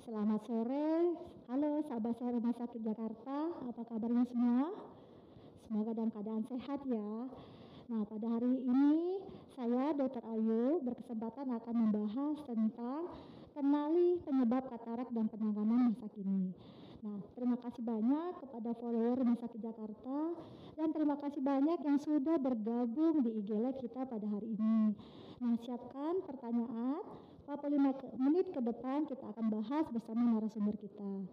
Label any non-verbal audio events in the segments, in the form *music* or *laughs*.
Selamat sore. Halo sahabat saya Rumah Sakit Jakarta. Apa kabarnya semua? Semoga dalam keadaan sehat ya. Nah, pada hari ini saya Dr. Ayu berkesempatan akan membahas tentang kenali penyebab katarak dan penanganan masa kini. Nah, terima kasih banyak kepada follower Rumah Sakit Jakarta dan terima kasih banyak yang sudah bergabung di IG Live kita pada hari ini. Nah, siapkan pertanyaan. 45 menit ke depan kita akan bahas bersama narasumber kita.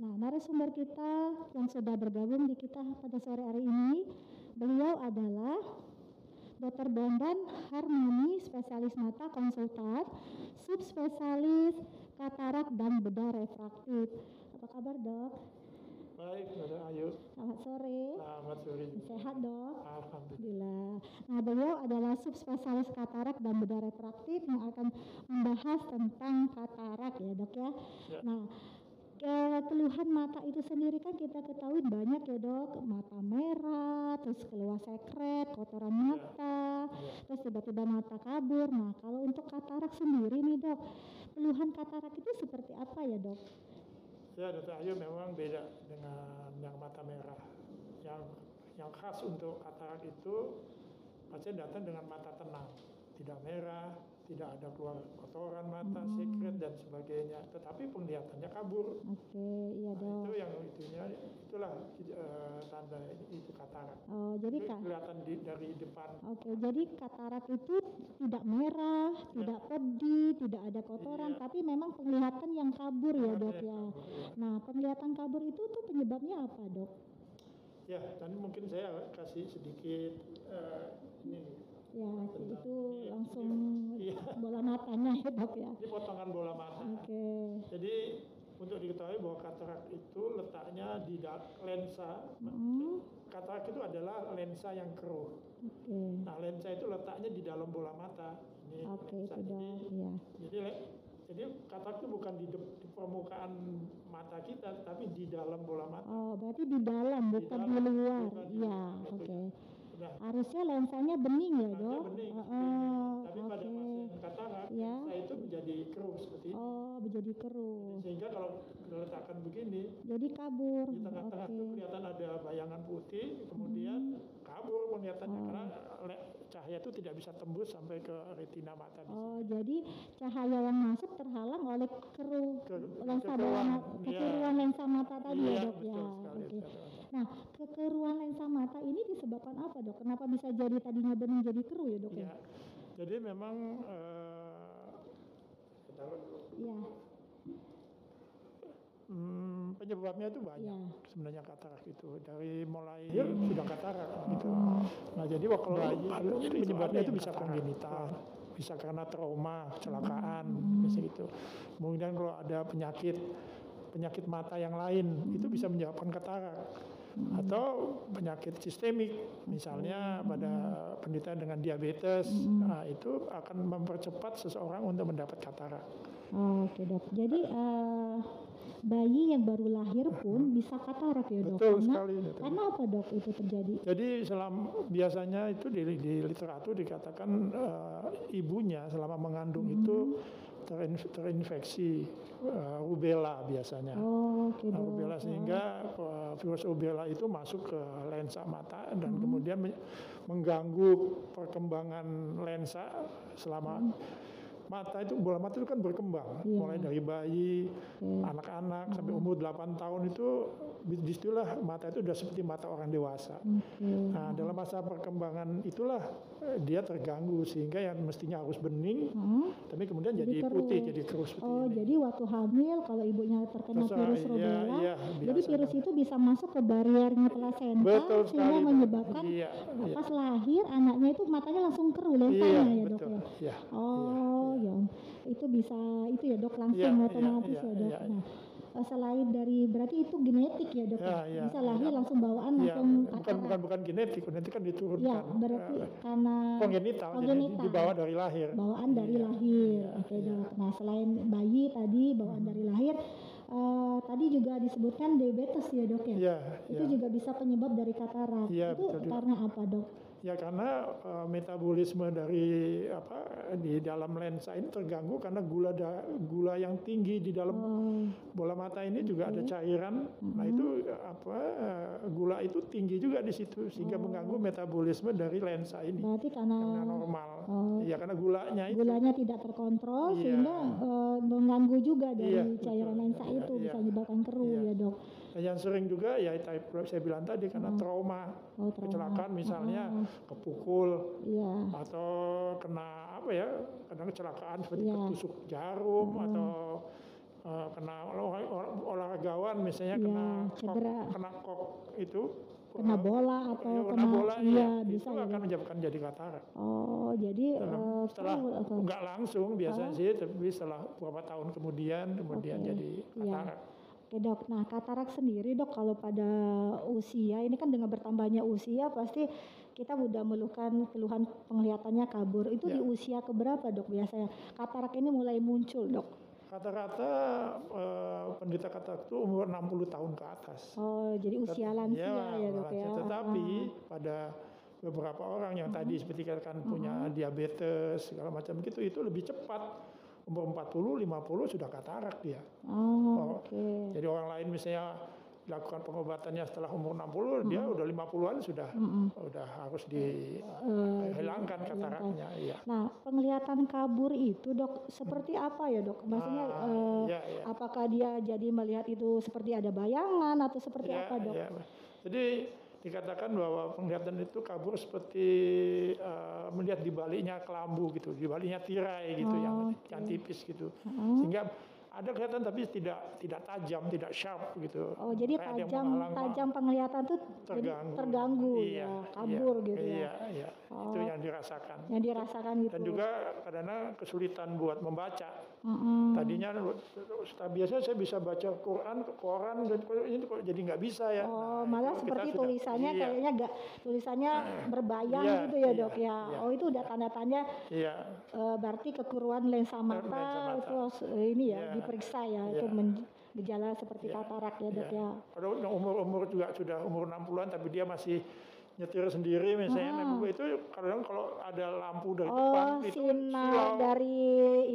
Nah, narasumber kita yang sudah bergabung di kita pada sore hari ini, beliau adalah Dr. Bondan Harmoni, spesialis mata konsultan, subspesialis katarak dan bedah refraktif. Apa kabar dok? Baik, Saudara Ayu. Selamat sore. Selamat sore. Sehat dok? Alhamdulillah. Nah, beliau adalah subspesialis katarak dan bedah refraktif yang akan membahas tentang katarak ya dok ya. Ya. Nah, ke- keluhan mata itu sendiri kan kita ketahui banyak ya dok, mata merah, terus keluar sekret, kotoran mata, Ya. terus tiba-tiba mata kabur. Nah, kalau untuk katarak sendiri nih dok, keluhan katarak itu seperti apa ya dok? Ya, Dr. Ayu memang beda dengan yang mata merah. Yang yang khas untuk katarak itu pasien datang dengan mata tenang, tidak merah, tidak ada keluar kotoran mata, sekret dan sebagainya. Tetapi penglihatannya kabur. Oke, iya Nah, dok. itu yang itunya itulah eh, tanda itu katarak. Oh, jadi Itu kelihatan di, dari depan. Oke, jadi katarak itu tidak merah, tidak pedih, tidak ada kotoran, Iya. tapi memang penglihatan yang kabur ya dok ya. kabur, ya. Nah, penglihatan kabur itu tuh penyebabnya apa dok? Ya, dan mungkin saya kasih sedikit eh, ini Ya, itu Iya, langsung iya. bola matanya ya dok ya. Ini potongan bola mata. Oke, Jadi untuk diketahui bahwa katarak itu letaknya di lensa. Hmm. Katarak itu adalah lensa yang keruh. oke, Nah, lensa itu letaknya di dalam bola mata. Ini oke lensa. dok. Ya, jadi jadi katarak itu bukan di, di permukaan mata kita, tapi di dalam bola mata. oh berarti di dalam bukan di, dalam, luar. bukan di Iya, luar. oke. Harusnya lensanya bening ya dok. bening. Heeh, tapi pada oke. pasien katarak, Ya. lensa itu menjadi keruh seperti ini. Oh, menjadi keruh. Sehingga kalau diletakkan begini, Jadi kabur. di tengah-tengah Oke. itu kelihatan ada bayangan putih, kemudian kabur penglihatannya Oh. karena le- cahaya itu tidak bisa tembus sampai ke retina mata. Oh, jadi cahaya yang masuk terhalang oleh keruh Ke- lensa iya. kekeruan lensa mata tadi Iya, ya dok ya. Oke. betul. Nah, kekeruan lensa mata ini disebabkan apa dok? Kenapa bisa jadi tadinya bening jadi keruh ya dok? ya? Iya. Jadi memang eh, dulu. Iya. Hmm, penyebabnya itu banyak Iya. sebenarnya katarak itu dari mulai sudah katarak gitu. Nah jadi kalau penyebabnya itu bisa kongenital, bisa karena trauma, kecelakaan, bisa gitu. Kemudian kalau ada penyakit penyakit mata yang lain itu bisa menyebabkan katarak atau penyakit sistemik misalnya pada penderita dengan diabetes nah, itu akan mempercepat seseorang untuk mendapat katarak. Oh, Oke dok. Jadi eh, bayi yang baru lahir pun bisa katarak ya dok? Betul karena, sekali. Karena apa dok itu terjadi? Jadi selama biasanya itu di, di literatur dikatakan eh, ibunya selama mengandung itu terinf- terinfeksi eh, rubella biasanya. Oh, oke Nah, rubella sehingga eh, virus rubella itu masuk ke lensa mata dan kemudian me- mengganggu perkembangan lensa selama mata itu bola mata itu kan berkembang Iya. mulai dari bayi, anak-anak sampai umur 8 tahun itu di situlah mata itu sudah seperti mata orang dewasa. Oke. Nah, dalam masa perkembangan itulah eh, dia terganggu sehingga yang mestinya harus bening Hmm? tapi kemudian Jadi jadi, putih jadi keruh seperti Oh, ini. jadi waktu hamil kalau ibunya terkena Terus, virus iya, rubella, iya, jadi biasa. virus itu bisa masuk ke bariernya plasenta Betul sehingga menyebabkan Iya, iya. pas lahir anaknya itu matanya langsung keruh Iya, lensanya ya dok betul. ya. Iya. Oh, ya itu bisa itu ya dok langsung Iya, iya, otomatis iya, ya dok. iya, iya. Nah, eh, selain dari berarti itu genetik ya dok. Ya, ya? iya, bisa lahir iya. langsung bawaan Iya, langsung bukan katarak. bukan bukan genetik, genetik kan diturunkan. Iya, berarti Eh, karena kongenital, jadi kongenital. dibawa dari lahir. bawaan dari Iya, lahir. iya, Oke iya. dok. Nah selain bayi tadi bawaan dari lahir, eh, tadi juga disebutkan diabetes ya dok ya. Iya, Itu iya. juga bisa penyebab dari katarak. Iya, itu karena apa dok? Ya karena uh, metabolisme dari apa di dalam lensa ini terganggu karena gula da, gula yang tinggi di dalam oh. bola mata ini juga ada cairan. Mm-hmm. Nah itu apa uh, gula itu tinggi juga di situ sehingga oh. mengganggu metabolisme dari lensa ini. Berarti karena, normal. Oh. Ya karena gulanya itu. Gulanya tidak terkontrol iya. sehingga uh, mengganggu juga dari iya, cairan betul. lensa iya, itu iya. bisa menyebabkan keruh iya. ya dok. Nah, yang sering juga ya saya bilang tadi karena hmm. trauma, oh, trauma. kecelakaan misalnya hmm. kepukul yeah. atau kena apa ya, kena kecelakaan seperti yeah. ketusuk jarum hmm. atau uh, kena olahragawan misalnya yeah, kena cedera. kok, kena kok itu kena bola atau ya, kena, bola iya, bisa itu ya, akan menyebabkan jadi katarak. Oh, jadi uh, setelah enggak langsung biasanya uh, sih tapi setelah beberapa tahun kemudian kemudian okay. jadi iya. katarak. Yeah. Oke dok, nah katarak sendiri dok kalau pada usia ini kan dengan bertambahnya usia pasti kita mudah melukan keluhan penglihatannya kabur. Itu ya. di usia keberapa dok biasanya katarak ini mulai muncul dok? Kata-kata uh, penderita katarak itu umur 60 tahun ke atas. Oh jadi usia lansia ya, ya dok ya. Tetapi ah. pada beberapa orang yang tadi hmm. seperti katakan punya hmm. diabetes segala macam gitu itu lebih cepat umur 40, 50 sudah katarak dia. Oh, oh oke. Okay. Jadi orang lain misalnya lakukan pengobatannya setelah umur 60 hmm. dia udah 50-an sudah hmm. udah harus dihilangkan uh, kataraknya iya. Nah, penglihatan kabur itu Dok seperti apa ya Dok? Maksudnya ah, uh, iya, iya. apakah dia jadi melihat itu seperti ada bayangan atau seperti iya, apa Dok? Iya. Jadi dikatakan bahwa penglihatan itu kabur seperti uh, melihat di baliknya kelambu gitu, di baliknya tirai gitu oh, yang, okay. yang tipis gitu. Uh-huh. Sehingga ada kelihatan tapi tidak tidak tajam, tidak sharp gitu. Oh, jadi Kayak tajam tajam penglihatan tuh terganggu, terganggu ya, iya, ya, kabur iya, gitu iya, ya. Iya, oh, itu yang dirasakan. Yang dirasakan gitu. Dan juga karena kesulitan buat membaca. Mm-hmm. Tadinya biasanya saya bisa baca Quran, koran dan ini kok jadi nggak bisa ya. Oh, nah, malah seperti tulisannya sudah, kayaknya gak tulisannya berbayang iya, gitu ya, iya, Dok ya. Iya. Oh, itu udah tanda-tanda iya. Uh, berarti kekuruan lensa mata, lensa mata. itu uh, ini ya, iya diperiksa ya, ya. itu gejala seperti ya. katarak ya dok ya. Ada umur-umur juga sudah umur 60-an tapi dia masih nyetir sendiri misalnya hmm. nah, itu kadang kalau ada lampu dari oh, depan itu silau dari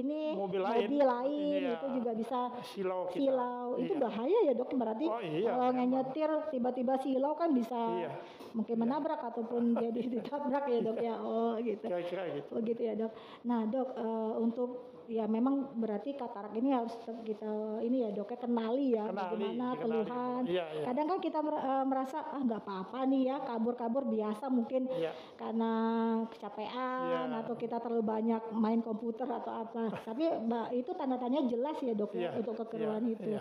ini mobil lain, mobil lain iya. itu juga bisa silau kita. silau itu iya. bahaya ya dok berarti oh, iya, kalau nyetir tiba-tiba silau kan bisa iya. mungkin iya. menabrak ataupun *laughs* jadi ditabrak ya dok ya oh gitu kira-kira gitu oh gitu ya dok nah dok uh, untuk ya memang berarti katarak ini harus kita ini ya dok ya kenali ya kenali, bagaimana keluhan. Iya, iya. Kadang kan kita eh, merasa ah nggak apa-apa nih ya kabur-kabur biasa mungkin iya. karena kecapean iya. atau kita terlalu banyak main komputer atau apa. *laughs* Tapi itu tanda-tandanya jelas ya dok ya iya. untuk iya. itu.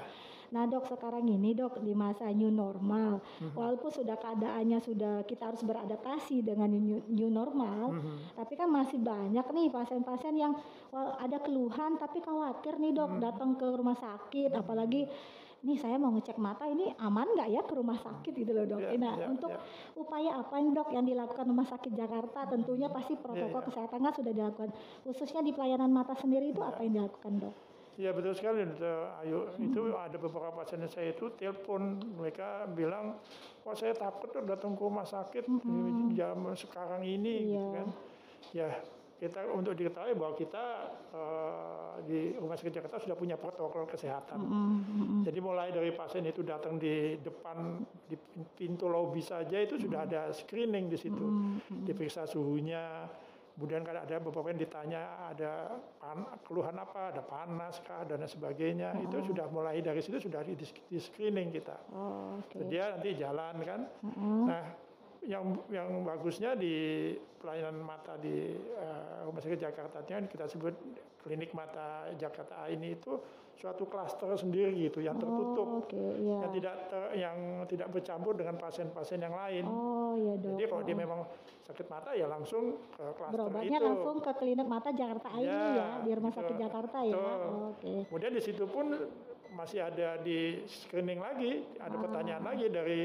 Iya. Nah dok sekarang ini dok di masa new normal, mm-hmm. walaupun sudah keadaannya sudah kita harus beradaptasi dengan new, new normal, mm-hmm. tapi kan masih banyak nih pasien-pasien yang well, ada keluhan tapi khawatir nih dok mm-hmm. datang ke rumah sakit, mm-hmm. apalagi nih saya mau ngecek mata ini aman nggak ya ke rumah sakit gitu loh dok. Yeah, nah yeah, untuk yeah. upaya apa nih dok yang dilakukan rumah sakit Jakarta tentunya pasti protokol yeah, yeah. kesehatan kan sudah dilakukan khususnya di pelayanan mata sendiri itu yeah. apa yang dilakukan dok? Iya betul sekali Ayu. Itu ada beberapa pasien saya itu telepon mereka bilang, wah saya takut tuh datang ke rumah sakit hmm. zaman sekarang ini, iya. gitu kan. Ya kita untuk diketahui bahwa kita uh, di rumah sakit Jakarta sudah punya protokol kesehatan. Mm -hmm. Jadi mulai dari pasien itu datang di depan di pintu lobi saja itu sudah ada screening di situ, mm -hmm. diperiksa suhunya Kemudian kan ada beberapa yang ditanya ada pan, keluhan apa, ada panas kah dan sebagainya. Oh. Itu sudah mulai dari situ sudah di, di screening kita. Oh, okay. Dia nanti jalan kan. Uh-huh. Nah, yang yang bagusnya di pelayanan mata di uh, Rumah Sakit Jakarta kan kita sebut klinik mata Jakarta ini itu suatu klaster sendiri gitu yang tertutup oh, okay, yeah. yang tidak ter, yang tidak bercampur dengan pasien-pasien yang lain. Oh iya dok. Jadi kalau dia memang sakit mata ya langsung ke klaster Berobatnya itu. langsung ke klinik mata Jakarta ya, ini ya di rumah gitu. sakit Jakarta ya. Oh, Oke. Okay. Kemudian di situ pun masih ada di screening lagi, ada ah. pertanyaan lagi dari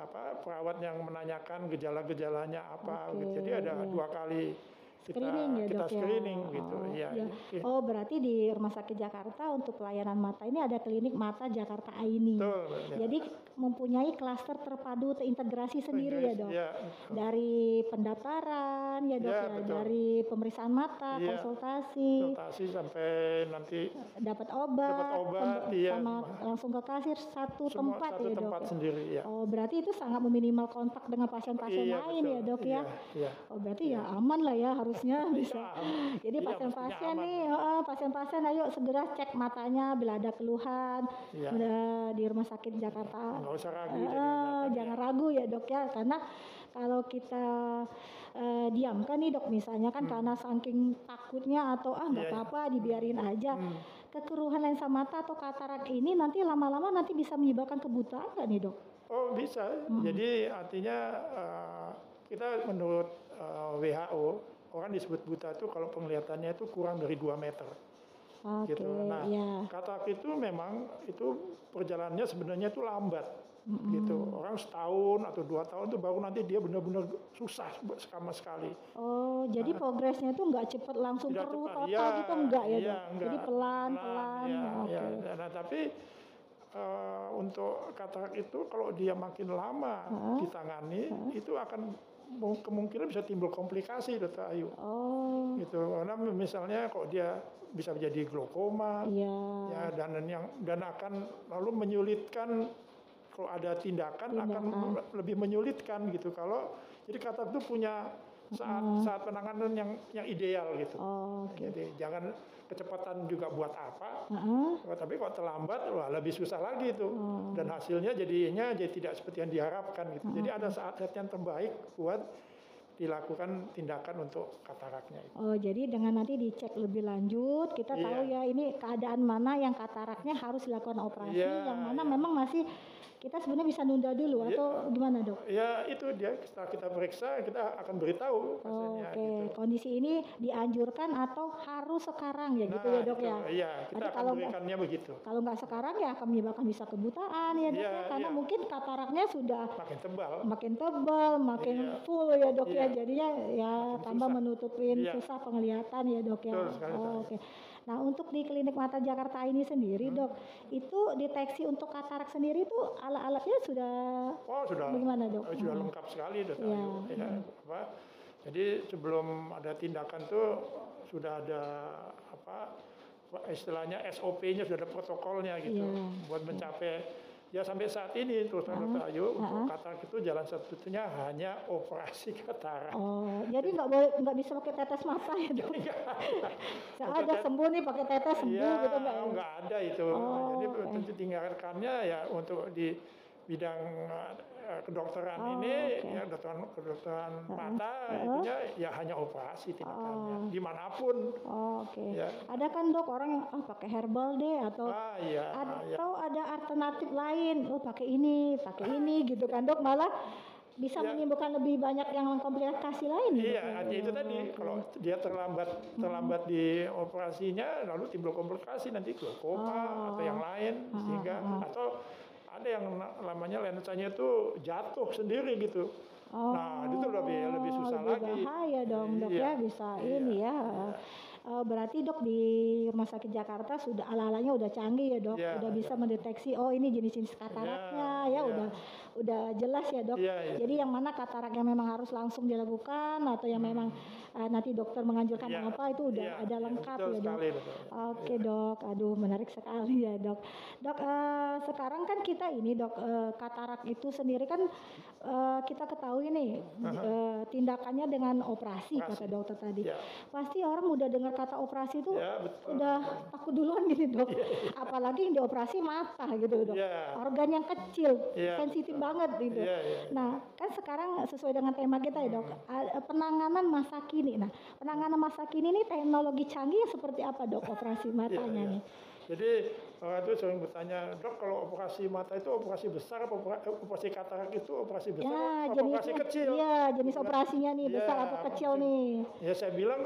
apa perawat yang menanyakan gejala-gejalanya apa. Okay, Jadi ada yeah. dua kali kita, Screening ya kita dok ya? screening gitu. Oh, Iya. ya. iya. Oh berarti di Rumah Sakit Jakarta untuk pelayanan mata ini ada klinik mata Jakarta Aini. Betul. ya. Jadi mempunyai klaster terpadu terintegrasi sendiri ya dok. Iya. Dari pendaftaran ya dok Ya, ya, betul. dari pemeriksaan mata, Iya. konsultasi, Konsultasi sampai nanti dapat obat, Dapat obat, iya. sama langsung ke kasir satu semua tempat satu ya dok. tempat ya? sendiri ya. Oh berarti itu sangat meminimal kontak dengan pasien-pasien Iya, lain ya betul. dok ya. Iya, iya. Oh berarti ya aman lah ya harusnya *laughs* bisa. Iya, Jadi iya, pasien-pasien nih, pasien-pasien ayo segera cek matanya bila ada keluhan udah di rumah sakit Jakarta. Nggak usah ragu. Jadi eh, datang, jangan ya. ragu ya dok ya, karena kalau kita eh, diamkan nih dok misalnya kan karena saking takutnya atau ah nggak Hmm. Iya. apa-apa dibiarin aja. Hmm. Kekeruhan lensa mata atau katarak ini nanti lama-lama nanti bisa menyebabkan kebutaan nggak nih dok? Oh bisa. Hmm. Jadi artinya eh, kita menurut eh, WHO orang disebut buta itu kalau penglihatannya itu kurang dari 2 meter. Oke, gitu. Nah, ya. katarak itu memang itu perjalanannya sebenarnya itu lambat. gitu orang setahun atau dua tahun itu baru nanti dia benar-benar susah sama sekali Oh, jadi progresnya itu nggak cepat langsung cepat. total Iya, gitu enggak ya iya, dok? enggak. Jadi pelan-pelan. Oke. iya. Nah, tapi eh, untuk katarak itu kalau dia makin lama Hah? ditangani itu akan kemungkinan bisa timbul komplikasi dokter Ayu Oh, gitu karena misalnya kalau dia bisa menjadi glaukoma iya. ya dan yang dan akan lalu menyulitkan kalau ada tindakan, akan Tindakan. me- lebih menyulitkan gitu kalau jadi kata itu punya saat saat penanganan yang yang ideal gitu Oh, oke. jadi jangan kecepatan juga buat apa Heeh. Oh, tapi kalau terlambat wah lebih susah lagi itu Oh. dan hasilnya jadinya jadi tidak seperti yang diharapkan gitu jadi ada saat-saat yang terbaik buat dilakukan tindakan untuk kataraknya itu Oh, jadi dengan nanti dicek lebih lanjut, kita Iya. tahu ya ini keadaan mana yang kataraknya harus dilakukan operasi, Iya, yang mana iya. memang masih kita sebenarnya bisa nunda dulu Iya. atau gimana dok? ya itu dia setelah kita periksa kita akan beritahu Oh, Oke, gitu kondisi ini dianjurkan atau harus sekarang ya gitu Nah, ya dok itu, ya? iya kita Nanti akan kalau berikannya begitu Kalau nggak sekarang ya akan menyebabkan bisa kebutaan ya dok Iya, ya, karena iya. mungkin kataraknya sudah makin tebal makin tebal, makin Iya. full ya dok ya, Iya. jadinya ya Makin tambah susah. menutupin Iya. susah penglihatan ya dok ya. Betul Oh. Oke. Nah untuk di klinik mata Jakarta ini sendiri Hmm. dok, itu deteksi untuk katarak sendiri itu alat-alatnya sudah oh sudah bagaimana dok? eh, sudah Hmm. lengkap sekali Iya, Ayu ya, apa jadi sebelum ada tindakan tuh sudah ada apa istilahnya SOP-nya sudah ada protokolnya gitu Iya. buat mencapai ya sampai saat ini terus terang dokter Ayu untuk katarak itu jalan satu-satunya hanya operasi katarak Oh, jadi nggak boleh nggak bisa pakai tetes mata ya dok? *laughs* Nggak ada. Saya ada sembuh nih pakai tetes sembuh Iya, gitu nggak ya? nggak ada itu. Oh, Jadi oke. tentu tinggalkannya ya untuk di bidang eh, kedokteran Oh, ini, oke. ya kedokteran kedokteran mata, itunya ya hanya operasi tindakannya, Oh. di mana pun. Oh, Oke. Ya. Ada kan dok orang yang ah pakai herbal deh atau Ah iya, ya. atau ada alternatif lain oh pakai ini pakai ini gitu kan dok malah bisa Ya. menimbulkan lebih banyak yang komplikasi lain ya, Iya, artinya itu tadi kalau dia terlambat terlambat di operasinya, lalu timbul komplikasi nanti glaukoma Oh. atau yang lain, sehingga atau ada yang na- namanya lensanya itu jatuh sendiri gitu. Oh, Nah, itu lebih lebih susah lebih lagi. bahaya dong dok Iya, ya bisa iya, ini ya Eh, berarti dok di rumah sakit Jakarta sudah ala-alanya udah canggih ya dok Iya, udah bisa mendeteksi oh ini jenis-jenis kataraknya ya iya. udah udah jelas ya dok Iya, iya. jadi yang mana katarak yang memang harus langsung dilakukan atau yang memang eh, nanti dokter menganjurkan Iya, apa itu udah iya, ada lengkap betul ya dok sekali, betul. Oke dok, aduh menarik sekali ya dok. Dok, eh, sekarang kan kita ini dok eh, katarak itu sendiri kan eh, kita ketahui nih eh, tindakannya dengan operasi, kata Operasi. dokter tadi. Iya. Pasti orang udah dengar kata operasi itu Ya, betul. udah takut duluan gini dok. Apalagi yang dioperasi mata gitu dok. Iya. Organ yang kecil, Iya, sensitif banget gitu. Iya, iya. Nah, kan sekarang sesuai dengan tema kita ya dok, a- penanganan masa kini. Nah, penanganan masa kini ini teknologi canggih seperti apa dok operasi matanya Iya, iya. nih? Jadi orang itu sering bertanya, dok kalau operasi mata itu operasi besar apa opera- operasi katarak itu operasi besar Ya, apa jenis operasi kecil? Iya, jenis Nah, operasinya nih iya, besar atau kecil operasi- nih. Ya saya bilang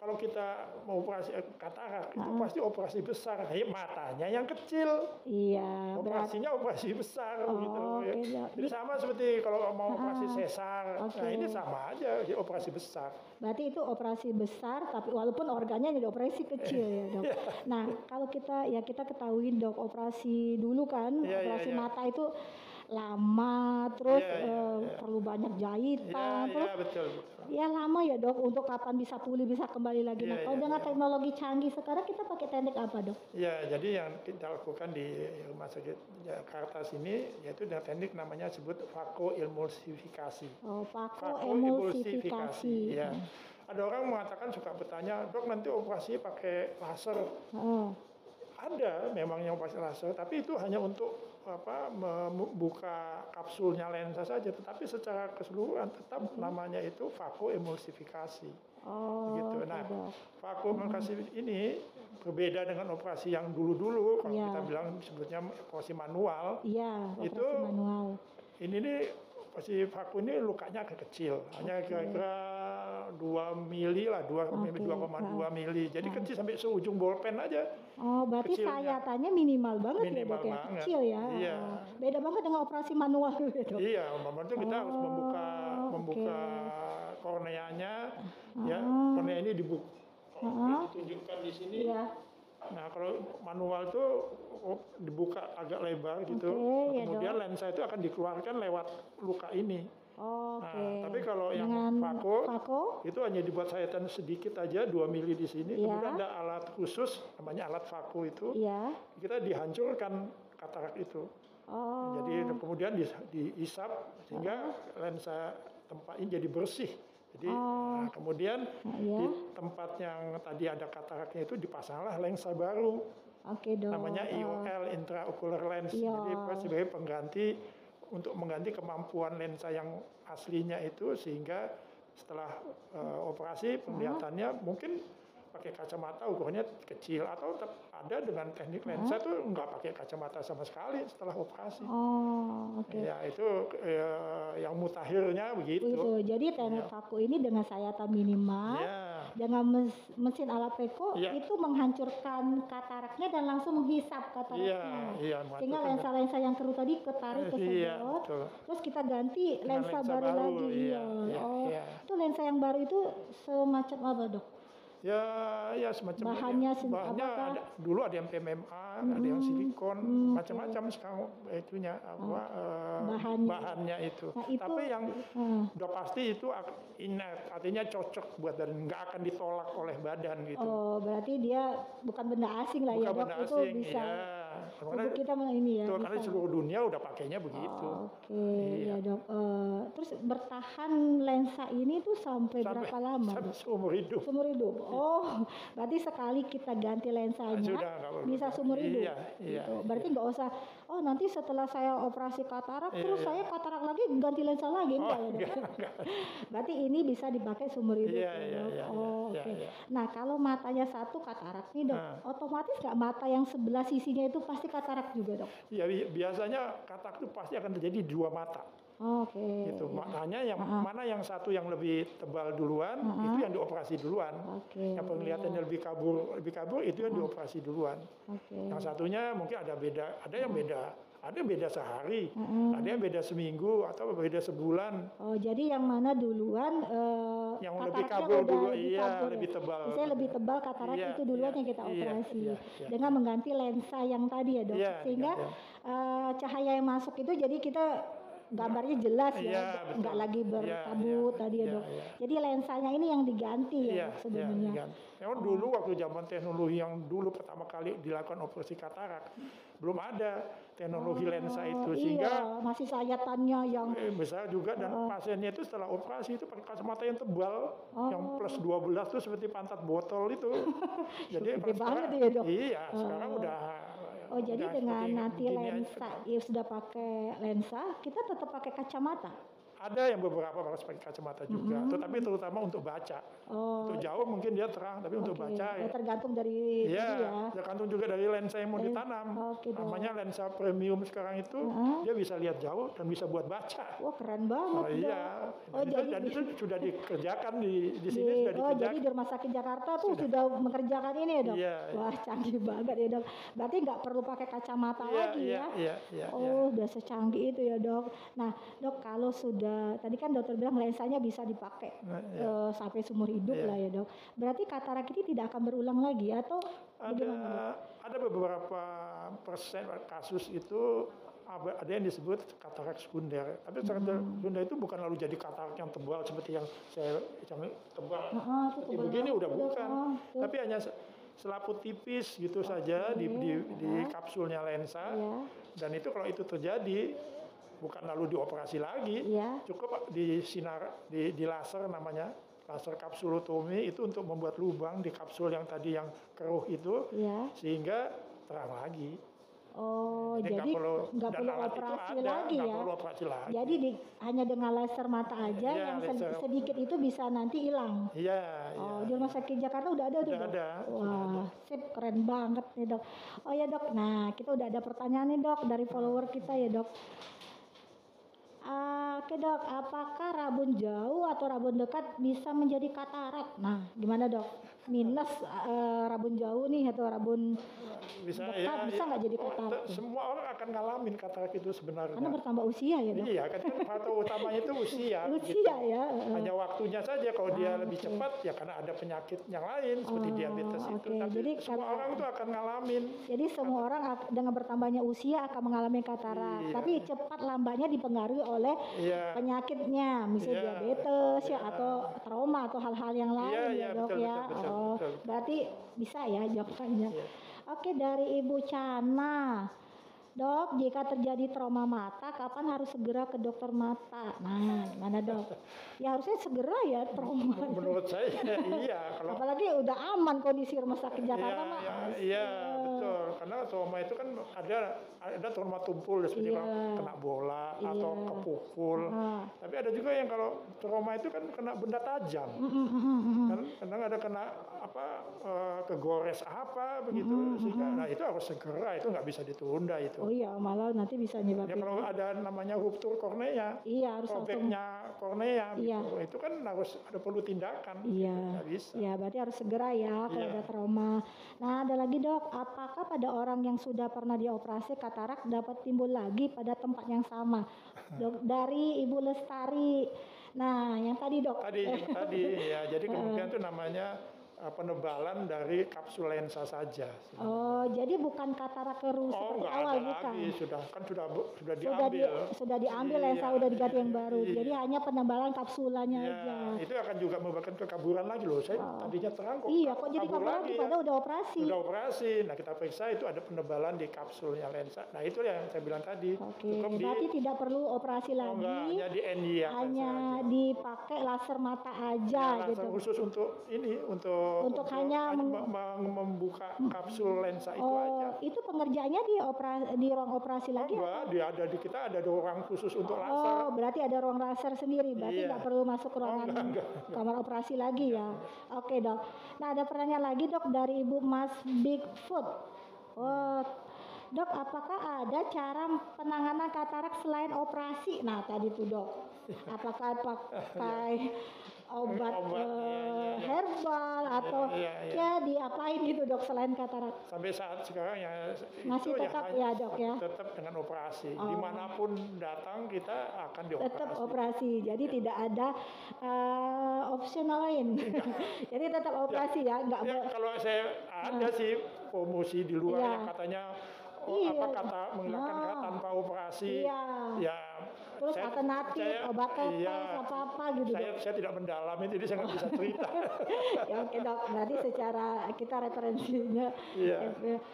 kalau kita mau operasi eh, katarak itu pasti operasi besar. Nah, matanya yang kecil. Iya. Operasinya operasi besar Oh, gitu. ya. ya. Jadi sama seperti kalau mau operasi Ah, sesar. oke. Nah, ini sama aja ya, operasi besar. Berarti itu operasi besar, tapi walaupun organnya jadi operasi kecil ya *laughs* dok. Iya. Nah kalau kita ya kita ketahui dok operasi dulu kan Iya, iya, operasi iya. mata itu lama, terus Iya, iya, eh, iya. perlu banyak jahitan, iya terus betul. betul. ya lama ya dok untuk kapan bisa pulih bisa kembali lagi. Nah Iya, kalau iya, dengan iya. teknologi canggih sekarang kita pakai teknik apa dok? Ya, jadi yang kita lakukan di rumah sakit Jakarta sini yaitu dengan teknik namanya sebut vakoemulsifikasi. Oh, Vakoemulsifikasi. emulsifikasi. Ya. Ada orang mengatakan suka bertanya, dok nanti operasi pakai laser. Oh, Ada memang yang pakai laser, tapi itu hanya untuk apa membuka kapsulnya lensa saja, tetapi secara keseluruhan tetap namanya itu vakoemulsifikasi. oh, Gitu. Nah, dok. Vakoemulsifikasi ini berbeda dengan operasi yang dulu-dulu kalau Iya. kita bilang sebutnya operasi manual. Iya, operasi Itu- manual. Ini nih operasi vakum ini lukanya agak kecil, hanya kira-kira 2 mili lah, 2 Oke, 2,2 mili. Jadi kecil sampai seujung bolpen aja. Oh, berarti Kecilnya. sayatannya minimal banget Minimal ya dok ya, banget. kecil ya. Iya. Oh, Beda banget dengan operasi manual *laughs* gitu. Iya, itu kita harus Oh, membuka membuka oke. korneanya, ya Ah. kornea ini dibuka. Ah. Ditunjukkan di sini. Iya. Nah, kalau manual itu oh, dibuka agak lebar gitu. Oke, ya, Kemudian lensa itu akan dikeluarkan lewat luka ini. Oke. Nah, tapi kalau yang Vako, Vako, itu hanya dibuat sayatan sedikit aja 2 mili di sini. Iya. Kemudian ada alat khusus namanya alat Vako itu. iya. Kita dihancurkan katarak itu. Oh. Jadi kemudian di, diisap sehingga lensa tempat ini jadi bersih. Jadi Oh. nah, kemudian Nah, iya. di tempat yang tadi ada kataraknya itu dipasanglah lensa baru Oke dok. namanya Oh. IOL intraocular lens. Iya. Jadi itu sebagai pengganti untuk mengganti kemampuan lensa yang aslinya itu sehingga setelah eh, operasi penglihatannya mungkin pakai kacamata ukurannya kecil atau ada dengan teknik lensa tuh nggak pakai kacamata sama sekali setelah operasi. Oh, oke. Ya itu eh, yang mutakhirnya begitu. Itu. Jadi teknik Vako ini dengan sayatan minimal, Ya. Dengan mes- mesin ala Peko Iya. itu menghancurkan kataraknya dan langsung menghisap kataraknya. iya. Sehingga menghancurkan. lensa-lensa yang keruh tadi ketarik ke sedot, betul. terus kita ganti lensa, lensa baru, baru, lagi. iya, iya, oh, iya. itu lensa yang baru itu semacam apa dok? Ya, ya semacam Bahannya sen- bahannya apakah- ada, dulu ada yang PMMA, ada yang silikon, hmm, macam-macam sekarang itunya apa eh, Bahannya. bahannya itu. Nah, itu- Tapi yang Hmm. udah pasti itu inert, artinya cocok buat dan nggak akan ditolak oleh badan gitu. Oh, berarti dia bukan benda asing lah ya Bukan dok, benda itu bisa ya. Karena kita mah ini ya. itu karena seluruh dunia udah pakainya begitu. Oke, Iya. ya dok. Eh, terus bertahan lensa ini tuh sampai, berapa lama? sampai seumur hidup. Seumur hidup. Oh, berarti sekali kita ganti lensanya Sudah, bisa seumur hidup. Iya, iya, Gitu. Berarti nggak usah. Oh nanti setelah saya operasi katarak, Iya, terus iya. saya katarak lagi ganti lensa lagi enggak Oh, ya dok? enggak, enggak. *laughs* Berarti ini bisa dipakai seumur hidup Iya, ya iya, dok. iya, oh, iya, oke. iya. Nah kalau matanya satu katarak nih dok, Nah. otomatis nggak mata yang sebelah sisinya itu pasti katarak juga dok? Ya bi- biasanya katak itu pasti akan terjadi di dua mata. Oke. gitu. iya. Makanya yang ah. mana yang satu yang lebih tebal duluan Ah, itu yang dioperasi duluan. Oke. Yang penglihatannya lebih kabur lebih kabur itu yang dioperasi duluan. Oke. Yang satunya mungkin ada beda, ada yang beda, ada yang beda sehari, Mm-mm. ada yang beda seminggu atau beda sebulan. Oh, jadi yang mana duluan eh, Yang lebih kabur dulu, lebih iya, kabur ya? lebih tebal. Misalnya lebih tebal katarak Iya, itu duluan iya, yang kita iya, operasi iya, iya. dengan mengganti lensa yang tadi ya dok, Iya, sehingga diganti. eh, cahaya yang masuk itu jadi kita gambarnya jelas ya, betul. nggak lagi Iya, berkabut iya, tadi ya iya, dok. iya. Jadi lensanya ini yang diganti ya dok, iya, sebenarnya. diganti. Memang dulu waktu zaman teknologi yang dulu pertama kali dilakukan operasi katarak, belum ada teknologi lensa itu Oh, sehingga iya, masih sayatannya yang Eh, besar juga dan pasiennya itu setelah operasi itu pakai kacamata yang tebal yang Oh. plus 12 itu seperti pantat botol itu. *laughs* Jadi Gede sekarang- banget ya, Dok. Iya, sekarang udah Oh jadi dengan nanti lensa, ya sudah pakai lensa, kita tetap pakai kacamata. Ada yang beberapa harus pakai kacamata juga, Mm-mm. tetapi terutama untuk baca. Oh, Untuk jauh mungkin dia terang, tapi untuk oke. baca Ya, ya. tergantung dari Iya, ini ya. tergantung juga dari lensa yang mau Lens- ditanam. dong. Namanya lensa premium sekarang itu, Heeh. dia bisa lihat jauh dan bisa buat baca. Wah keren banget. Oh iya. Oh dan, itu, jadi dan itu sudah dikerjakan di di di, sini sudah oh jadi di rumah sakit Jakarta tuh sudah, mengerjakan ini ya dok? Iya, Wah canggih banget ya dok. Berarti nggak perlu pakai kacamata Iya, lagi iya, ya? iya, iya, iya. Oh, udah secanggih itu ya dok. Nah, dok kalau sudah tadi kan dokter bilang lensanya bisa dipakai Nah, iya. eh, sampai seumur hidup Iya. lah ya dok. Berarti katarak ini tidak akan berulang lagi atau ada bagaimana dok? ada beberapa persen kasus itu ada yang disebut katarak sekunder. Tapi katarak Hmm. sekunder itu bukan lalu jadi katarak yang tebal seperti yang saya yang tebal. Itu Seperti tebal begini udah bukan. Oh. Tapi hanya se- selaput tipis gitu saja di, di, di kapsulnya lensa. Iya. Dan itu kalau itu terjadi bukan lalu dioperasi lagi, Iya. cukup di sinar di, di laser namanya laser kapsulotomi itu untuk membuat lubang di kapsul yang tadi yang keruh itu Iya. sehingga terang lagi. Oh, Jadi jadi nggak perlu dan perlu operasi ada, lagi ya? perlu operasi lagi. Jadi di, hanya dengan laser mata aja Iya, yang laser. sedikit itu bisa nanti hilang. Iya, iya. Oh, di rumah sakit Jakarta udah ada tuh Udah dok? ada, Wah, sip, keren banget nih dok. Oh ya dok, nah kita udah ada pertanyaan nih dok dari follower kita ya dok. Ah, Oke dok, apakah rabun jauh atau rabun dekat bisa menjadi katarak? Nah, gimana dok? Minus eh, rabun jauh nih atau rabun bisa dekat ya, bisa ya. nggak jadi Oh, katarak? te- semua orang akan ngalamin katarak itu sebenarnya. Karena bertambah usia ya dok? Iya, kan kan faktor utamanya itu usia. *laughs* gitu. Usia ya. eh. Hanya waktunya saja kalau dia Ah, lebih oke. cepat ya karena ada penyakit yang lain seperti Oh, diabetes itu. oke. Tapi Jadi semua karena- orang itu akan ngalamin. Jadi semua orang dengan bertambahnya usia akan mengalami katarak, Iya. tapi cepat lambatnya dipengaruhi oleh Iya. penyakitnya, misalnya Iya. diabetes ya Iya. atau trauma atau hal-hal yang lain Iya, ya iya, dok betul, ya. betul, betul, oh, betul. berarti bisa ya jawabannya. Iya. Oke dari Ibu Cana. Dok, jika terjadi trauma mata, kapan harus segera ke dokter mata? Nah, gimana dok? Ya harusnya segera ya trauma. Menurut saya iya kalau Apalagi udah aman kondisi rumah sakit Jakarta Iya, mah. iya, iya, betul. Karena trauma itu kan ada ada trauma tumpul seperti Iya. kena bola atau Iya. kepukul. Ah. Tapi ada juga yang kalau trauma itu kan kena benda tajam. Mm, mm, mm, mm, mm. Kan kadang ada kena apa eh, kegores apa begitu sehingga nah itu harus segera itu nggak bisa ditunda itu. Oh iya, malah nanti bisa Ya nyebabin. kalau ada namanya ruptur kornea, Iya, harus langsung. robeknya kornea Iya. gitu. Itu kan harus ada perlu tindakan. Iya. Nggak bisa. Ya, berarti harus segera ya kalau Iya. ada trauma. Nah, ada lagi dok, apakah pada orang yang sudah pernah dioperasi katarak dapat timbul lagi pada tempat yang sama? Dok, *laughs* dari Ibu Lestari. Nah, yang tadi dok. Tadi tadi ya jadi *laughs* kemungkinan itu namanya eh, penebalan dari kapsul lensa saja. Oh, jadi bukan katarak keruh Oh, seperti awal ada bukan? lagi, sudah kan sudah sudah Sudah di, diambil. sudah diambil lensa Iya, udah diganti yang baru. iya. Jadi hanya penebalan kapsulanya Ya, aja. itu akan juga menyebabkan kekaburan lagi loh. Saya tadinya terang kok. Iya, kok jadi kabur lagi ya. padahal udah operasi. Sudah operasi. Nah, kita periksa itu ada penebalan di kapsulnya lensa. Nah, itu yang saya bilang tadi. Oke, Cukup di berarti tidak perlu operasi oh, enggak, lagi. hanya di ya. hanya dipakai laser mata aja Ya, gitu. khusus untuk ini untuk Untuk hanya meng- mem- mem- membuka kapsul lensa itu Oh, aja. itu pengerjaannya di di ruang operasi Oh lagi? enggak, dia ada di kita ada ruang khusus untuk Oh, laser. berarti ada ruang laser sendiri, berarti Iya. nggak perlu masuk ke ruangan enggak, enggak, kamar operasi lagi ya. Oke dok. Nah ada pertanyaan lagi dok dari Ibu Mas Bigfoot. Oh, dok apakah ada cara penanganan katarak selain operasi? Nah tadi tuh dok, *laughs* apakah pakai obat, Obat, iya, eh, iya, iya. herbal atau iya, iya. ya diapain gitu dok selain katarak? Sampai saat sekarang ya Masih itu tetap hanya- ya, Dok, ya? Tetap dengan operasi. Oh. Di mana pun datang kita akan dioperasi. tetap operasi jadi tidak ada eh, option lain *laughs* jadi tetap operasi ya nggak Ya, kalau saya ada sih promosi di luar Iya. yang katanya oh, Iya. apa kata menghilangkan Ah. kata tanpa operasi. Iya. Ya. Terus saya- alternatif saya- obat tetes iya, apa apa gitu Saya, saya tidak mendalami jadi saya nggak bisa *laughs* cerita. ya oke dok berarti secara kita referensinya Iya.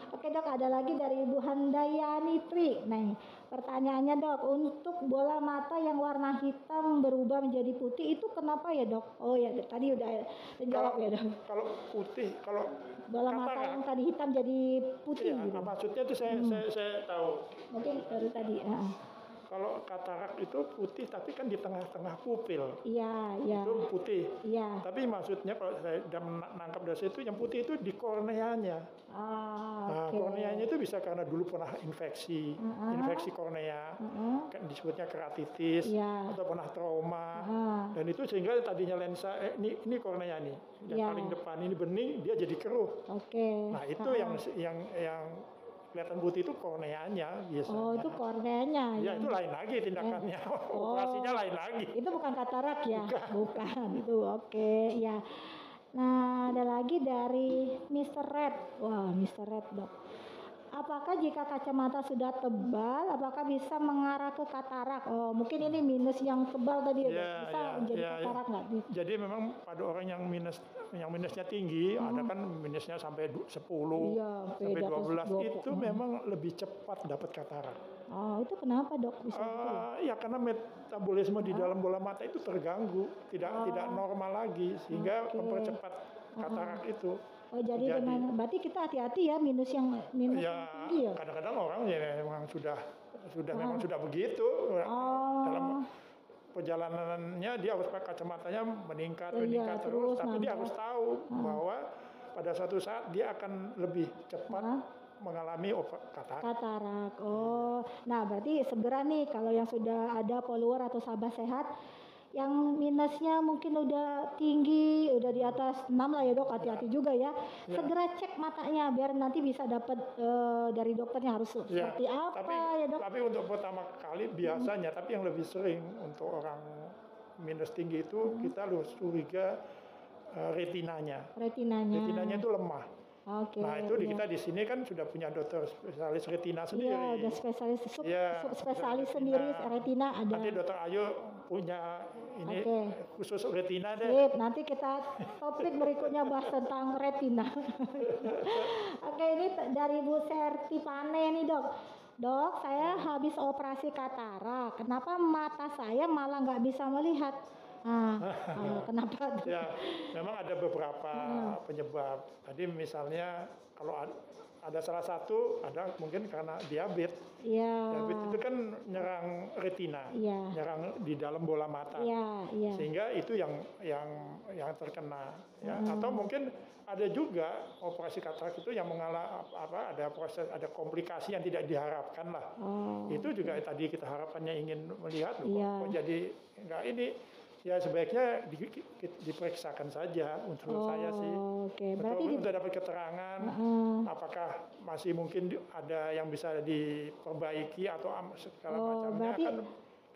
oke dok ada lagi dari ibu Handayani Tri nih pertanyaannya dok untuk bola mata yang warna hitam berubah menjadi putih itu kenapa ya dok oh ya tadi udah terjawab ya dok kalau putih, kalau bola mata katarak, yang tadi hitam jadi putih iya, gitu maksudnya itu saya, Hmm. saya, saya tahu. mungkin baru tadi ya. Kalau katarak itu putih tapi kan di tengah-tengah pupil. Iya, iya. Itu putih. Iya. Tapi maksudnya kalau saya udah menangkap dari situ yang putih itu di korneanya. Ah, Nah, korneanya itu bisa karena dulu pernah infeksi, Mm-mm. infeksi kornea, Heeh. kan disebutnya keratitis, Iya. atau pernah trauma. Ah, Dan itu sehingga tadinya lensa, eh, ini, ini kornea nih, yang Iya. paling depan ini bening, dia jadi keruh. oke. Nah itu Ah. yang yang yang kelihatan putih itu korneanya biasanya. Oh, itu korneanya. Ya yang- itu lain lagi tindakannya, *laughs* Oh. operasinya lain lagi. Itu bukan katarak ya? Bukan. Itu oke ya. Nah, ada lagi dari Mr. Red. Wah, Mr. Red dok. Apakah jika kacamata sudah tebal, apakah bisa mengarah ke katarak? Oh, mungkin ini minus yang tebal tadi ya. Ya, bisa ya, menjadi ya, ya. katarak nggak? Di- Jadi memang pada orang yang minus yang minusnya tinggi, ada kan minusnya sampai du- 10, Hmm. Iya, sampai sampai di atas 12 20. itu memang lebih cepat dapat katarak. Oh, itu kenapa dok bisa gitu? Eh, ya karena metabolisme di dalam bola mata itu terganggu, tidak tidak normal lagi sehingga Oh. Oke. mempercepat katarak itu. Oh, jadi terjadi. dengan berarti kita hati-hati ya minus yang minus yang Ya tinggi ya? kadang-kadang orang ya memang sudah sudah Ah. memang sudah begitu Oh. dalam perjalanannya dia harus pakai kacamatanya meningkat Iya, meningkat terus, terus tapi dia harus tahu bahwa pada suatu saat dia akan lebih cepat Ah. mengalami katarak. Katarak. Oh, nah berarti segera nih kalau yang sudah ada follower atau sahabat sehat yang minusnya mungkin udah tinggi, udah di atas 6 lah ya dok, hati-hati juga ya. Ya. Segera cek matanya biar nanti bisa dapat eh, dari dokternya harus Ya, seperti apa tapi, ya dok. tapi untuk pertama kali biasanya, tapi yang lebih sering untuk orang minus tinggi itu kita harus curiga eh, retinanya. Retinanya. Retinanya itu lemah. Oke. Nah itu di iya. kita di sini kan sudah punya dokter spesialis retina Iya, sendiri. ada spesialis sub, Iya, spesialis retina. sendiri retina ada. Nanti dokter Ayu punya ini Oke. khusus retina deh. Sip, nanti kita topik berikutnya bahas tentang retina. *laughs* Oke, ini dari Bu Serti Pane nih dok. Dok, saya habis operasi katarak. Kenapa mata saya malah nggak bisa melihat? Ah, ah, *laughs* kenapa? Ya, memang ada beberapa Hmm. penyebab. Tadi misalnya kalau ada salah satu ada mungkin karena diabetes. Iya, Diabetes itu kan nyerang retina, iya, nyerang di dalam bola mata. iya, iya. Sehingga itu yang yang yang terkena ya. Hmm. Atau mungkin ada juga operasi katarak itu yang mengalami apa ada proses ada komplikasi yang tidak diharapkan lah. Oh, Itu juga tadi kita harapannya ingin melihat loh, Iya. kok jadi enggak ini ya sebaiknya di- di- diperiksakan saja untuk saya sih. oh, oke. Betul, Berarti di, untuk dapat keterangan Heeh. apakah masih mungkin ada yang bisa diperbaiki atau segala Oh, macamnya berarti- kan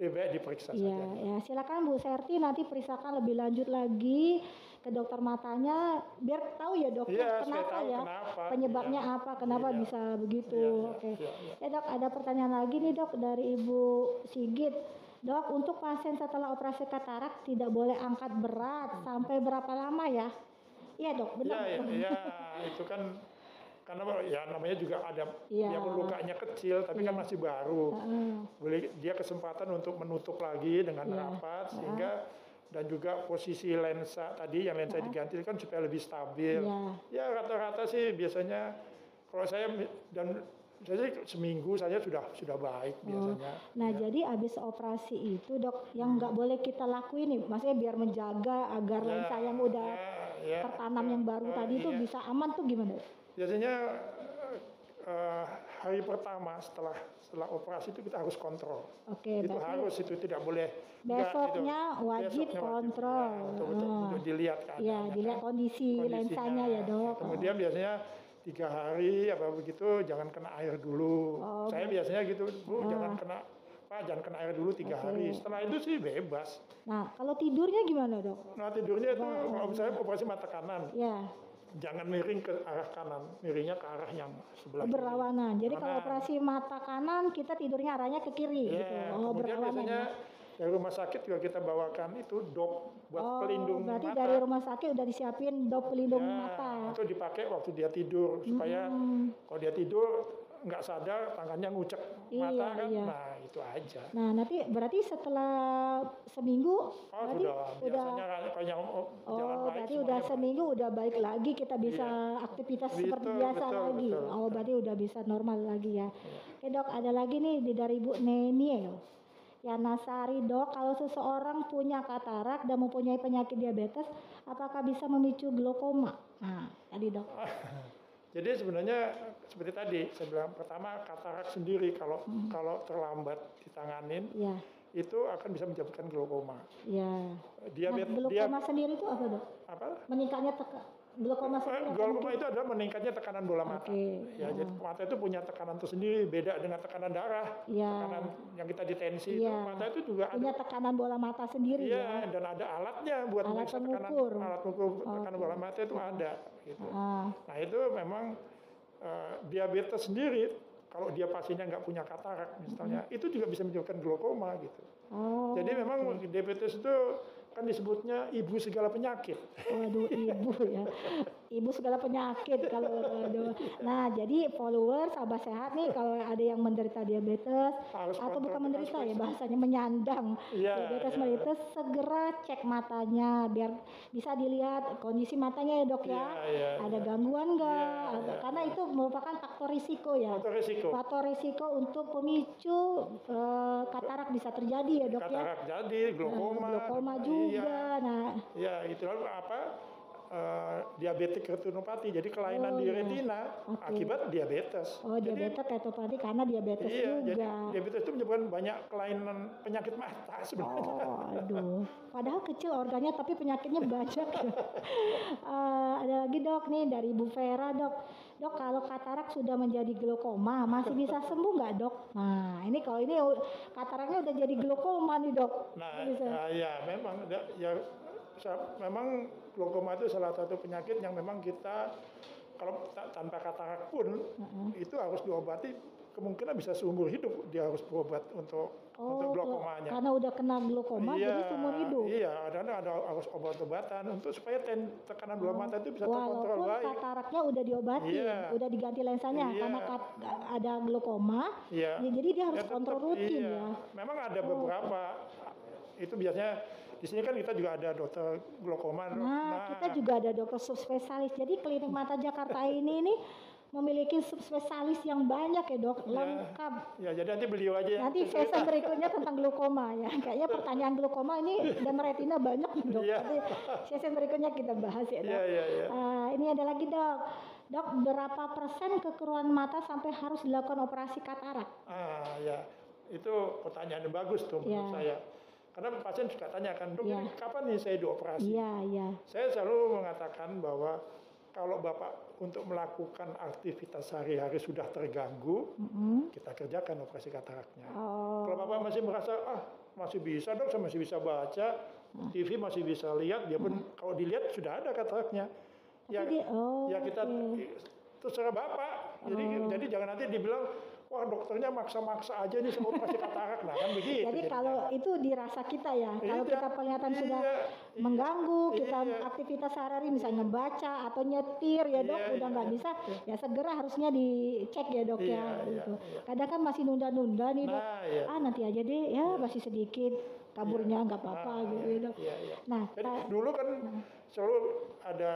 lebih baik diperiksa Iya, saja. ya silakan Bu Serti nanti periksakan lebih lanjut lagi ke dokter matanya biar tahu ya dokter supaya kenapa tahu ya kenapa. penyebabnya Iya. apa kenapa Iya. bisa begitu. Iya, iya, Oke. iya, iya. Ya dok ada pertanyaan lagi nih dok dari Ibu Sigit. Dok untuk pasien setelah operasi katarak tidak boleh angkat berat sampai berapa lama ya? Iya dok benar. iya, iya, itu kan karena ya namanya juga ada Iya. yang lukanya kecil tapi kan Iya. masih baru. Boleh dia kesempatan untuk menutup lagi dengan Iya. rapat sehingga dan juga posisi lensa tadi yang lensa diganti kan supaya lebih stabil. Iya. Ya rata-rata sih biasanya kalau saya dan sih seminggu saja sudah sudah baik biasanya. Nah, Ya. jadi habis operasi itu, dok, yang nggak boleh kita lakuin nih, maksudnya biar menjaga agar Ya, lensa yang udah ya, ya, tertanam ya, yang baru eh, tadi itu iya. bisa aman tuh gimana? Biasanya eh, hari pertama setelah setelah operasi itu kita harus kontrol. Oke, itu berarti harus itu tidak boleh besoknya itu. wajib Besoknya kontrol. Ya, untuk, Ah. untuk dilihat ya, keadaannya dilihat kan. kondisi Kondisinya. lensanya ya, dok. Kemudian biasanya tiga hari apa begitu jangan kena air dulu. Oh, Saya bu- biasanya gitu bu Ah. jangan kena Pak jangan kena air dulu tiga Oke. hari. Setelah itu sih bebas. Nah, kalau tidurnya gimana, dok? Nah tidurnya itu kalau saya operasi mata kanan Ya, jangan miring ke arah kanan, miringnya ke arah yang sebelah kiri. berlawanan. Jadi kalau Kanan. operasi mata kanan, kita tidurnya arahnya ke kiri, Iya, gitu. Oh, kemudian berlawanan. biasanya ya. Dari rumah sakit juga kita bawakan itu dop buat Oh, pelindung berarti mata. dari rumah sakit udah disiapin dop pelindung Ya, mata. Itu dipakai waktu dia tidur supaya Hmm. kalau dia tidur nggak sadar tangannya ngucek Iya, mata kan. iya. Nah itu aja. Nah, nanti berarti setelah seminggu Oh berarti sudah biasanya kalau yang oh, jalan Oh, baik berarti udah baik. seminggu udah baik lagi kita bisa aktivitas Betul, seperti biasa betul, lagi. betul, oh, betul. berarti udah bisa normal lagi ya. Oke, Dok, ada lagi nih dari Bu Neni ya. Nasari dok, kalau seseorang punya katarak dan mempunyai penyakit diabetes, apakah bisa memicu glaukoma? Nah, tadi dok. *laughs* Jadi sebenarnya seperti tadi saya bilang pertama katarak sendiri kalau Hmm. kalau terlambat ditanganin Ya, itu akan bisa menyebabkan glaukoma. ya. Nah, Diabetes glaukoma sendiri itu apa dok? apa? Meningkatnya teka, glaukoma Eh, sendiri. Glaukoma itu adalah meningkatnya tekanan bola mata. Oke, Ya, ya. jadi mata itu punya tekanan tersendiri, beda dengan tekanan darah. Ya. Tekanan yang kita detensi itu, Iya. mata itu juga ada Punya tekanan bola mata sendiri Iya, ya. dan ada alatnya buat Alat tekanan alat pengukur tekanan Oke. bola mata itu ada gitu. Ah, Nah, itu memang eh, diabetes sendiri kalau dia pasiennya nggak punya katarak misalnya, itu juga bisa menyebabkan glaukoma gitu. oh, Jadi memang diabetes itu kan disebutnya ibu segala penyakit. Waduh ibu ya, ibu segala penyakit kalau waduh. Nah jadi follower sahabat sehat nih kalau ada yang menderita diabetes Harus atau bukan menderita ya bahasanya menyandang Iya, diabetes iya. mellitus segera cek matanya biar bisa dilihat kondisi matanya ya dok ya. Iya, iya, ada iya. gangguan nggak? Iya, Ada- iya, Karena itu merupakan faktor risiko ya. Faktor risiko. Faktor risiko untuk pemicu eh, katarak bisa terjadi ya dok ya. Katarak jadi, glaukoma. Glaukoma Iya, juga. Nah Iya, itu apa? Eh, diabetik retinopati. Jadi kelainan Oh, di iya. retina Oke. akibat diabetes. Oh Jadi diabetes retopati karena diabetes Iya, jadi juga. diabetes itu menyebabkan banyak kelainan penyakit mata *laughs* sebenarnya. Oh, aduh. Padahal kecil organnya tapi penyakitnya banyak. ya. *laughs* Eh, ada lagi dok nih dari Bu Vera dok. Dok kalau katarak sudah menjadi glaukoma masih bisa sembuh nggak dok? Nah ini kalau ini kataraknya udah jadi glaukoma nih dok. Nah, bisa. nah, ya memang ya sa- memang glaukoma itu salah satu penyakit yang memang kita kalau ta- tanpa katarak pun itu harus diobati kemungkinan bisa seumur hidup dia harus berobat untuk untuk Oh, glaukomanya. karena udah kena glaukoma jadi seumur hidup. Iya, dan ada harus obat-obatan untuk supaya ten, tekanan bola mata itu bisa terkontrol Walaupun baik. kataraknya udah diobati, Iya. udah diganti lensanya Iya. karena kat- ada glaukoma, Iya. ya jadi dia harus Ya, tetap, kontrol rutin iya. ya. Memang ada beberapa itu biasanya di sini kan kita juga ada dokter glaukoma. Nah, kita juga ada dokter subspesialis. Jadi klinik mata Jakarta *laughs* ini ini memiliki subspesialis yang banyak ya dok, lengkap. Ya, jadi nanti beliau aja yang Nanti sesi *laughs* berikutnya tentang glaukoma ya. Kayaknya pertanyaan glaukoma ini dan retina banyak nih dok. Iya. Nanti sesi berikutnya kita bahas ya dok. Iya, iya, iya. Ah, ini ada lagi dok. Dok, berapa persen kekeruan mata sampai harus dilakukan operasi katarak? Ah, ya. Itu pertanyaan yang bagus tuh menurut Iya. saya. Karena pasien juga tanyakan, dok, ini kapan nih saya dioperasi? Iya, iya. Saya selalu mengatakan bahwa kalau Bapak untuk melakukan aktivitas sehari-hari sudah terganggu, Mm-mm. kita kerjakan operasi kataraknya. Oh, Kalau Bapak masih merasa, ah masih bisa dok, saya masih bisa baca, TV masih bisa lihat, dia pun kalau dilihat sudah ada kataraknya. Ya, dia- oh, ya kita oke. terserah Bapak. Jadi Oh. jadi jangan nanti dibilang, wah dokternya maksa-maksa aja nih semua operasi katarak. Nah kan begitu. Jadi kalau itu dirasa kita ya, kalau Iya, kita penglihatan iya, sudah iya, mengganggu, kita iya. aktivitas sehari-hari misalnya baca atau nyetir ya dok, Iya, udah iya, nggak iya. bisa, ya segera harusnya dicek ya dok Iya, ya. iya, gitu. iya. Kadang kan masih nunda-nunda nih dok, Nah, iya. ah nanti aja deh, ya masih sedikit, kaburnya nggak apa-apa Nah, gitu iya, ya dok. Iya, iya. Nah, Jadi dulu kan selalu ada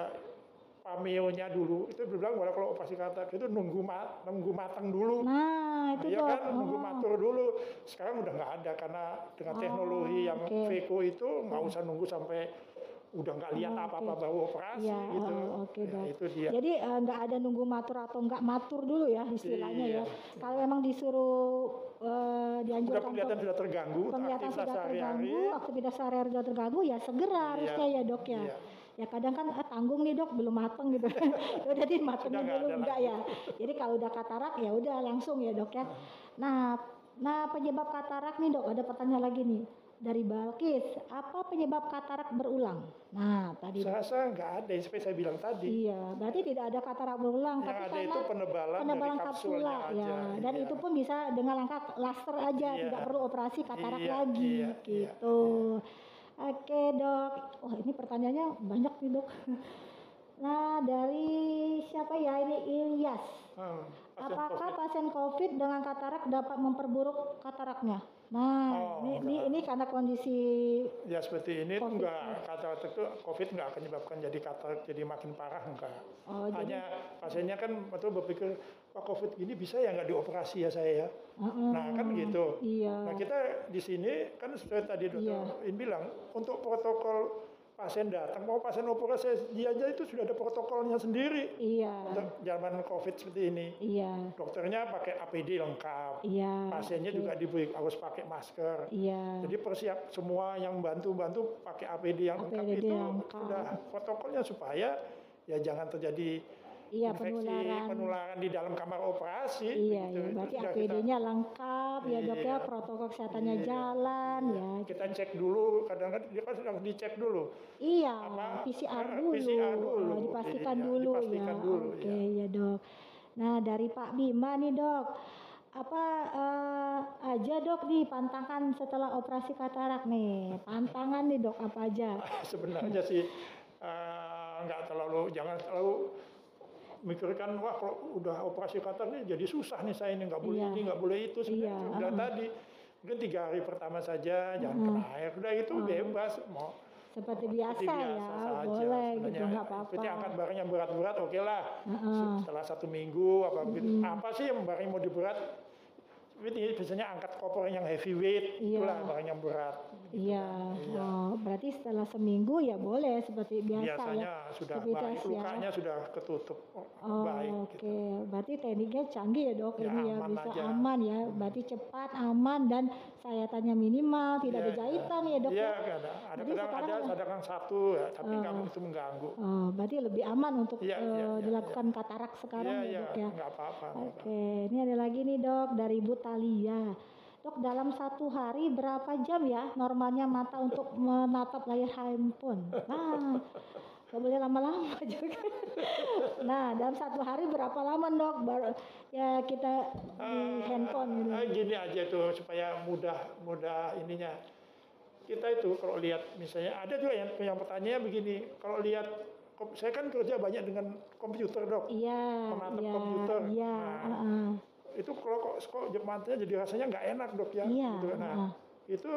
pameonya dulu itu bilang bahwa kalau operasi katarak itu nunggu ma- nunggu matang dulu. nah itu dok. kan nunggu Oh. matur dulu. Sekarang udah nggak ada karena dengan Oh, teknologi yang oke. VECO itu nggak usah nunggu sampai udah nggak lihat Oh, apa-apa oke. baru operasi Iya, gitu. oh, oke Ya, itu dia. Jadi eh, nggak ada nunggu matur atau nggak matur dulu ya istilahnya Iya. ya. Kalau memang disuruh udah dianjurkan penglihatan untuk sudah terganggu, penglihatan sudah terganggu, aktivitas sehari-hari sudah terganggu, ya segera Iya, harusnya ya dok ya. iya. Ya kadang kan ah, tanggung nih dok belum mateng gitu. *laughs* ya udah di matengin dulu enggak ya. Jadi kalau udah katarak ya udah langsung ya dok ya. Nah, nah penyebab katarak nih dok ada pertanyaan lagi nih dari Balkis. Apa penyebab katarak berulang? Nah tadi Saya rasa nggak ada, seperti saya bilang tadi. Iya, berarti tidak ada katarak berulang, Yang tapi ada karena itu penebalan, penebalan dari kapsula ya, aja. dan Iya. itu pun bisa dengan langkah laser aja, Iya. tidak perlu operasi katarak Iya, lagi, iya, iya. Oke dok, wah ini pertanyaannya banyak nih dok. Nah dari siapa ya ini Ilyas. Hmm, pasien Apakah COVID. pasien COVID dengan katarak dapat memperburuk kataraknya? Nah, Oh, ini, ini, enggak. ini karena kondisi Ya seperti ini tuh COVID. enggak katarak itu COVID enggak akan menyebabkan jadi katarak jadi makin parah enggak. oh, jadi Hanya pasiennya kan betul berpikir Pak COVID gini bisa ya nggak dioperasi ya saya ya. Heeh. Nah kan gitu. Iya. Nah kita di sini kan seperti tadi dokter Iya. In bilang untuk protokol pasien datang mau pasien operasi dia aja itu sudah ada protokolnya sendiri Iya. untuk zaman COVID seperti ini. Iya. Dokternya pakai APD lengkap, Iya. pasiennya oke. juga diberi harus pakai masker. Iya. Jadi persiap semua yang bantu-bantu pakai APD yang lengkap APD itu lengkap. sudah protokolnya supaya ya jangan terjadi Iya, infeksi penularan. penularan di dalam kamar operasi. Iya, begitu. ya. Itu berarti APD-nya lengkap ya dok ya, Iya. protokol kesehatannya Iya. jalan ya. kita cek dulu kadang-kadang dia kan harus dicek dulu Iya, Apa? PCR dulu, PCR dulu. Oh, dipastikan Iya, dulu dipastikan ya. dulu, Oke ya dok. Nah dari Pak Bima nih dok, apa eh, aja dok nih pantangan setelah operasi katarak nih? Pantangan nih dok apa aja? *laughs* sebenarnya sih eh, nggak terlalu jangan terlalu mikirkan wah kalau udah operasi katar nih jadi susah nih saya ini nggak boleh Iya. ini nggak boleh itu sebenarnya saya bilang uh-uh. tadi mungkin tiga hari pertama saja jangan Uh-uh. kena air udah itu Uh. bebas mau Seperti seperti biasa, ya, saja boleh gitu sebenarnya. nggak apa-apa. Seperti angkat barang yang berat-berat oke lah Heeh. setelah satu minggu apa begitu apa sih yang barang mau diberat ini biasanya angkat koper yang heavyweight Iya. itulah barang yang berat Iya, Iya. oh, berarti setelah seminggu ya boleh seperti biasa biasanya ya. sudah Seperti baik ya. lukanya sudah ketutup Oh, baik oke. gitu. Berarti tekniknya canggih ya dok, Ya, ini ya bisa aja. aman ya. Berarti cepat, aman dan sayatannya minimal, tidak ada Iya, jahitan ya dok Iya, ya. nggak ada. Ada kadang sekarang- ada kadang satu ya, tapi Oh. itu mengganggu. Oh, berarti lebih aman untuk Iya, eh, iya, iya, dilakukan katarak sekarang Iya, ya iya, dok ya. apa-apa. Oke, ini ada lagi nih dok dari Bu Talia. Dok, dalam satu hari berapa jam ya normalnya mata untuk menatap layar handphone? Nah, nggak boleh lama-lama *laughs* juga. Nah, dalam satu hari berapa lama dok baru ya kita di Ah, handphone gitu? ah, gini aja tuh supaya mudah mudah ininya. Kita itu kalau lihat misalnya ada juga yang yang pertanyaannya begini, kalau lihat saya kan kerja banyak dengan komputer dok. Iya, menatap iya, komputer. iya, Nah, heeh. Itu kalau kok kok matanya jadi rasanya nggak enak dok ya. Iya, gitu. Nah, heeh. itu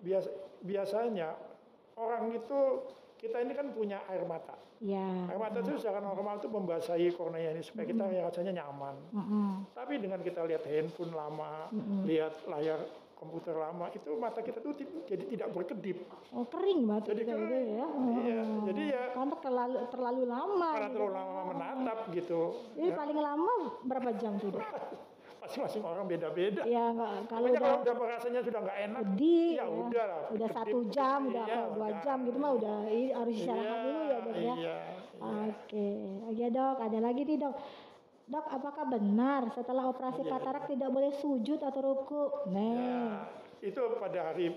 biasa biasanya orang itu kita ini kan punya air mata. iya, Air mata itu secara normal itu membasahi kornea ini supaya kita ya rasanya nyaman. heeh. Tapi dengan kita lihat handphone lama, Mm-mm. lihat layar komputer lama, itu mata kita tuh jadi tidak berkedip. Oh kering mata Jadi kering. ya. Iya, Oh. jadi ya karena terlalu terlalu lama. karena gitu. terlalu lama menatap gitu. Jadi Ya, paling lama berapa jam tuh? *laughs* Masing-masing orang beda-beda. Ya nggak kalau udah kalau udah merasanya sudah nggak enak, pedih ya udah lah. udah satu jam udah Iya, dua jam gitu mah udah harus istirahat dulu ya dok ya. Iya, iya. oke. Oke dok. Ada lagi nih dok. Dok apakah benar setelah operasi Iya. katarak tidak boleh sujud atau ruku? Ya, nih itu pada hari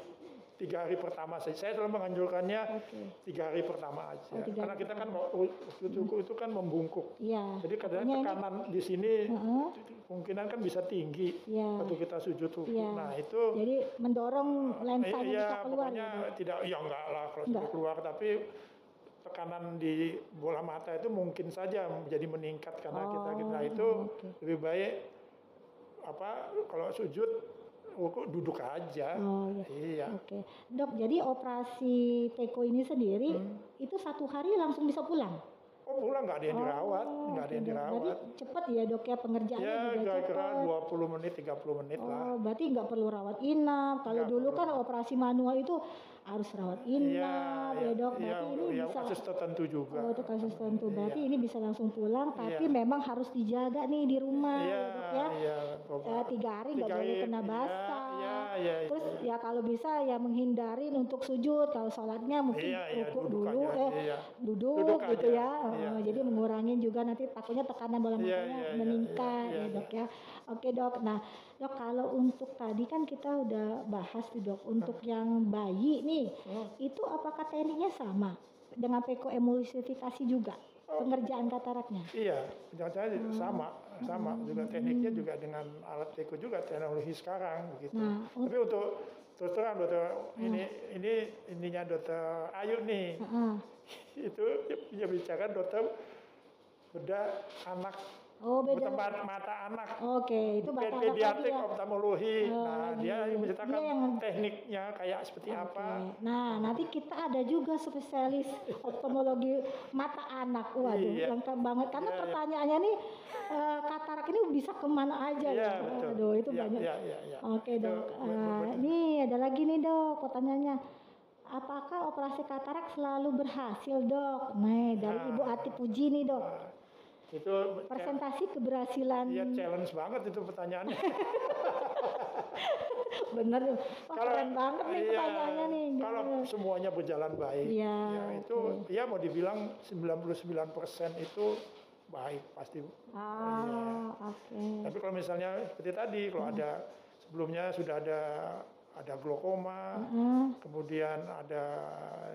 tiga hari pertama saja. Saya selalu menganjurkannya oke tiga hari pertama aja. Oh, Karena kita kan mau cucu itu kan membungkuk. iya Jadi kadang Takutnya ini- tekanan di sini kemungkinan kan bisa tinggi Iya. waktu kita sujud ruku. Iya. Nah itu jadi mendorong lensanya iya, bisa keluar pokoknya ya dok tidak ya enggak lah kalau Enggak. sudah keluar tapi tekanan di bola mata itu mungkin saja menjadi meningkat karena kita kita Oh, itu oke. lebih baik apa kalau sujud duduk aja. oh iya Iya. Oke, dok. Jadi operasi teko ini sendiri Hmm. itu satu hari langsung bisa pulang. Oh pulang nggak ada yang dirawat, Oh, nggak ada yang dirawat. Berarti cepet ya dok ya pengerjaannya Ya juga kira-kira cepet. 20 menit, 30 menit lah. Oh, berarti nggak perlu rawat inap. Kalau dulu perlu. kan operasi manual itu harus rawat inap ya, dok. Iya, Berarti ini iya, bisa. kasus tertentu juga. Oh, itu kasus tertentu. Berarti Iya. ini bisa langsung pulang, tapi Iya. memang harus dijaga nih di rumah, Iya, ya, dok ya. iya. Eh, tiga hari nggak boleh kena iya, basah. Iya, iya, Terus iya. ya kalau bisa ya menghindarin untuk sujud. Kalau sholatnya mungkin Iya, iya, rukuk duduk dulu, aja, eh iya. duduk, Duduk gitu aja, ya. iya, Eh, jadi mengurangin juga nanti takutnya tekanan bola Iya, matanya iya, iya, meningkat iya, ya iya, dok ya. Oke dok. Nah dok kalau untuk tadi kan kita udah bahas tuh dok. Untuk yang bayi nih Hmm. itu apakah tekniknya sama dengan peko emulsifikasi juga Oh. pengerjaan kataraknya? Iya, jangan-jangan sama, sama Hmm. juga tekniknya juga dengan alat teko juga teknologi sekarang begitu. Nah, Hmm. Tapi untuk terus terang dokter ini ini ininya dokter Ayu nih Heeh. *laughs* itu dia bicara dokter bedah anak Oh, beda. tempat mata anak. Oke, itu mata anak Pediatrik ya. oftalmologi. Oh, nah, dia iya. menceritakan Dia yang- tekniknya kayak seperti apa. Oke. Nah, nanti kita ada juga spesialis oftalmologi mata anak. Waduh, Iya. lengkap banget. Karena Iya, iya. pertanyaannya nih, eh, katarak ini bisa ke mana aja Iya, ya? betul. Aduh, itu Iya, banyak. iya, iya, iya. Oke Itu dok. buat- nih ada lagi nih dok pertanyaannya. Apakah operasi katarak selalu berhasil dok? Nih dari Nah. Ibu Ati Puji nih dok. Itu Persentasi keberhasilan Iya challenge banget itu pertanyaannya. *laughs* bener. Wah, keren banget nih iya, pertanyaannya nih. Kalau semuanya berjalan baik, Iya, ya itu ya mau dibilang 99% itu baik pasti. Ah, oke. Tapi kalau misalnya seperti tadi kalau ada sebelumnya sudah ada ada glaukoma, Heeh. kemudian ada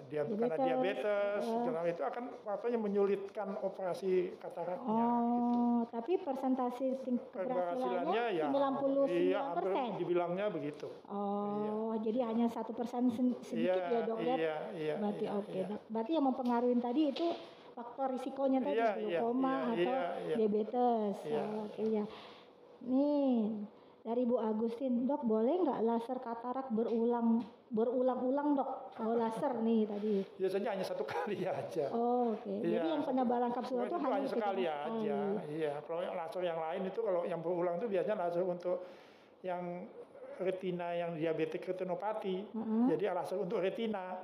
dia karena Diabetes, diabetes, segala itu akan apa menyulitkan operasi kataraknya. Oh, tapi persentase Keberhasilannya ya 99 iya, persen. dibilangnya begitu. Oh, jadi hanya satu persen sen- sedikit Iya, ya dok ya? iya, iya, Berarti iya, oke iya. dok. Berarti yang mempengaruhi tadi itu faktor risikonya tadi Iya, iya, glaukoma iya, atau iya, iya. diabetes. Iya. Oh, Oke ya. Nih dari Bu Agustin, dok boleh nggak laser katarak berulang berulang-ulang dok? Oh laser nih tadi. Biasanya hanya satu kali *laughs* aja. Oh, oke. Jadi Iya. yang penebalan kapsul itu itu hanya hanya sekali ketika aja. Iya, kalau yang laser yang lain itu kalau yang berulang itu biasanya laser untuk yang retina yang diabetik retinopati. Heeh. Jadi laser untuk retina.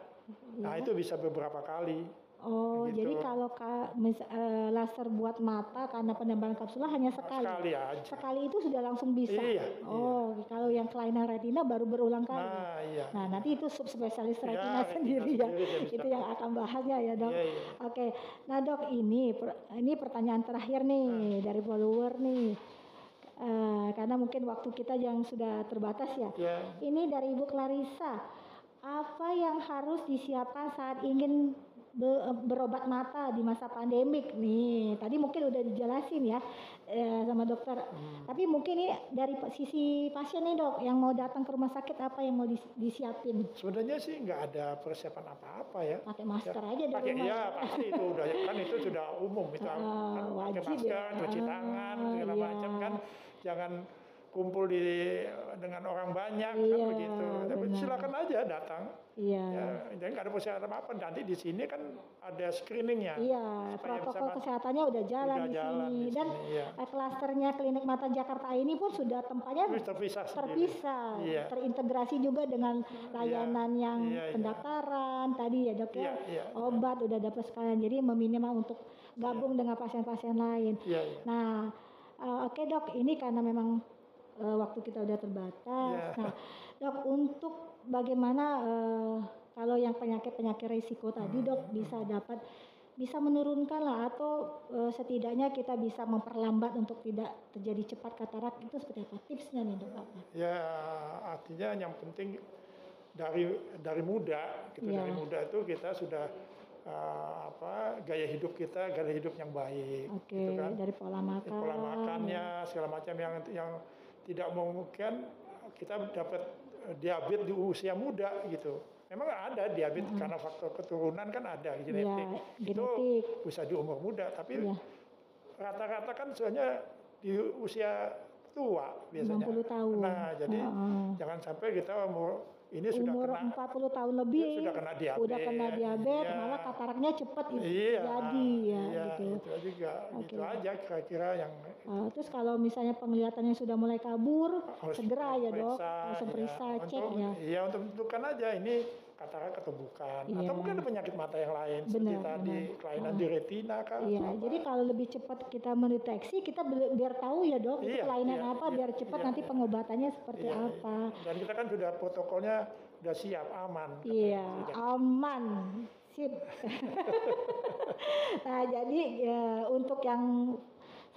Nah, itu bisa beberapa kali. Oh, Gitu. jadi kalau ka, mis- eh, laser buat mata karena penebalan kapsula hanya sekali. Sekali aja. Sekali itu sudah langsung bisa. Iya, Oh, kalau yang kelainan retina baru berulang kali. Nah, iya. Nah, nanti itu subspesialis Ya, retina sendiri ya. sendiri bisa. Itu yang akan bahasnya ya, Dok. Iya, iya. Oke. Nah, Dok, ini per- ini pertanyaan terakhir nih Nah. dari follower nih. Eh, karena mungkin waktu kita yang sudah terbatas ya. Ya, Ini dari Ibu Clarissa. Apa yang harus disiapkan saat ingin berobat mata di masa pandemik nih? Tadi mungkin udah dijelasin ya eh, sama dokter. Hmm. Tapi mungkin ini dari sisi pasien nih dok, yang mau datang ke rumah sakit apa yang mau dis- disiapin? sebenarnya sih nggak ada persiapan apa-apa ya. Pakai masker aja di Pakai rumah. iya pasti itu udah kan itu sudah umum *laughs* itu Ah, kan pakai wajib masker, ya. cuci Ah, tangan segala iya. macam kan jangan kumpul di dengan orang banyak kan Iya, begitu. Tapi benar. silakan aja datang. Iya. Ya, jadi nggak ada persyaratan apa nanti di sini kan ada screeningnya. Iya, bisa protokol ma- kesehatannya udah jalan Udah di jalan sini di dan sini, iya. eh, klasternya klinik mata Jakarta ini pun sudah tempatnya terpisah terpisah, Iya. terintegrasi juga dengan layanan yang iya, iya. pendaftaran tadi ya dok ya, Iya, iya, obat udah dapat sekalian, jadi meminimal untuk gabung dengan pasien-pasien lain. Iya, iya. Nah, eh, oke dok, ini karena memang eh, waktu kita udah terbatas. Iya. Nah, dok untuk bagaimana eh, kalau yang penyakit-penyakit risiko tadi dok bisa dapat bisa menurunkan lah atau eh, setidaknya kita bisa memperlambat untuk tidak terjadi cepat katarak itu seperti apa tipsnya nih dok apa? Ya artinya yang penting dari dari muda gitu Iya. dari muda itu kita sudah eh, apa gaya hidup kita gaya hidup yang baik Oke, gitu kan dari pola makan. pola makannya segala macam yang yang tidak memungkinkan kita dapat eh, diabetes di usia muda gitu memang ada diabetes karena faktor keturunan kan ada genetik itu genetik. bisa di umur muda tapi Iya. rata-rata kan sebenarnya di usia tua biasanya 60 tahun. nah jadi Heeh. jangan sampai kita umur ini sudah umur kena 40 tahun lebih sudah kena diabetes udah kena diabetes Iya. malah kataraknya cepat iya jadi ya iya, gitu. itu juga Oke. itu aja kira-kira yang Uh, terus kalau misalnya penglihatannya sudah mulai kabur, harus segera ya dok, periksa, langsung periksa, cek untuk, ya. Iya untuk menentukan aja ini katarak atau bukan Iya. atau mungkin ada penyakit mata yang lain seperti Benar, tadi benar. kelainan Ah. di retina kah Iya, apa. jadi kalau lebih cepat kita mendeteksi, kita biar tahu ya dok, itu Iya, kelainan iya, apa, iya, biar cepat iya, nanti iya. pengobatannya seperti Iya, iya. apa. dan kita kan sudah protokolnya sudah siap aman Iya, Sudah. aman, sip. *laughs* nah, jadi ya, untuk yang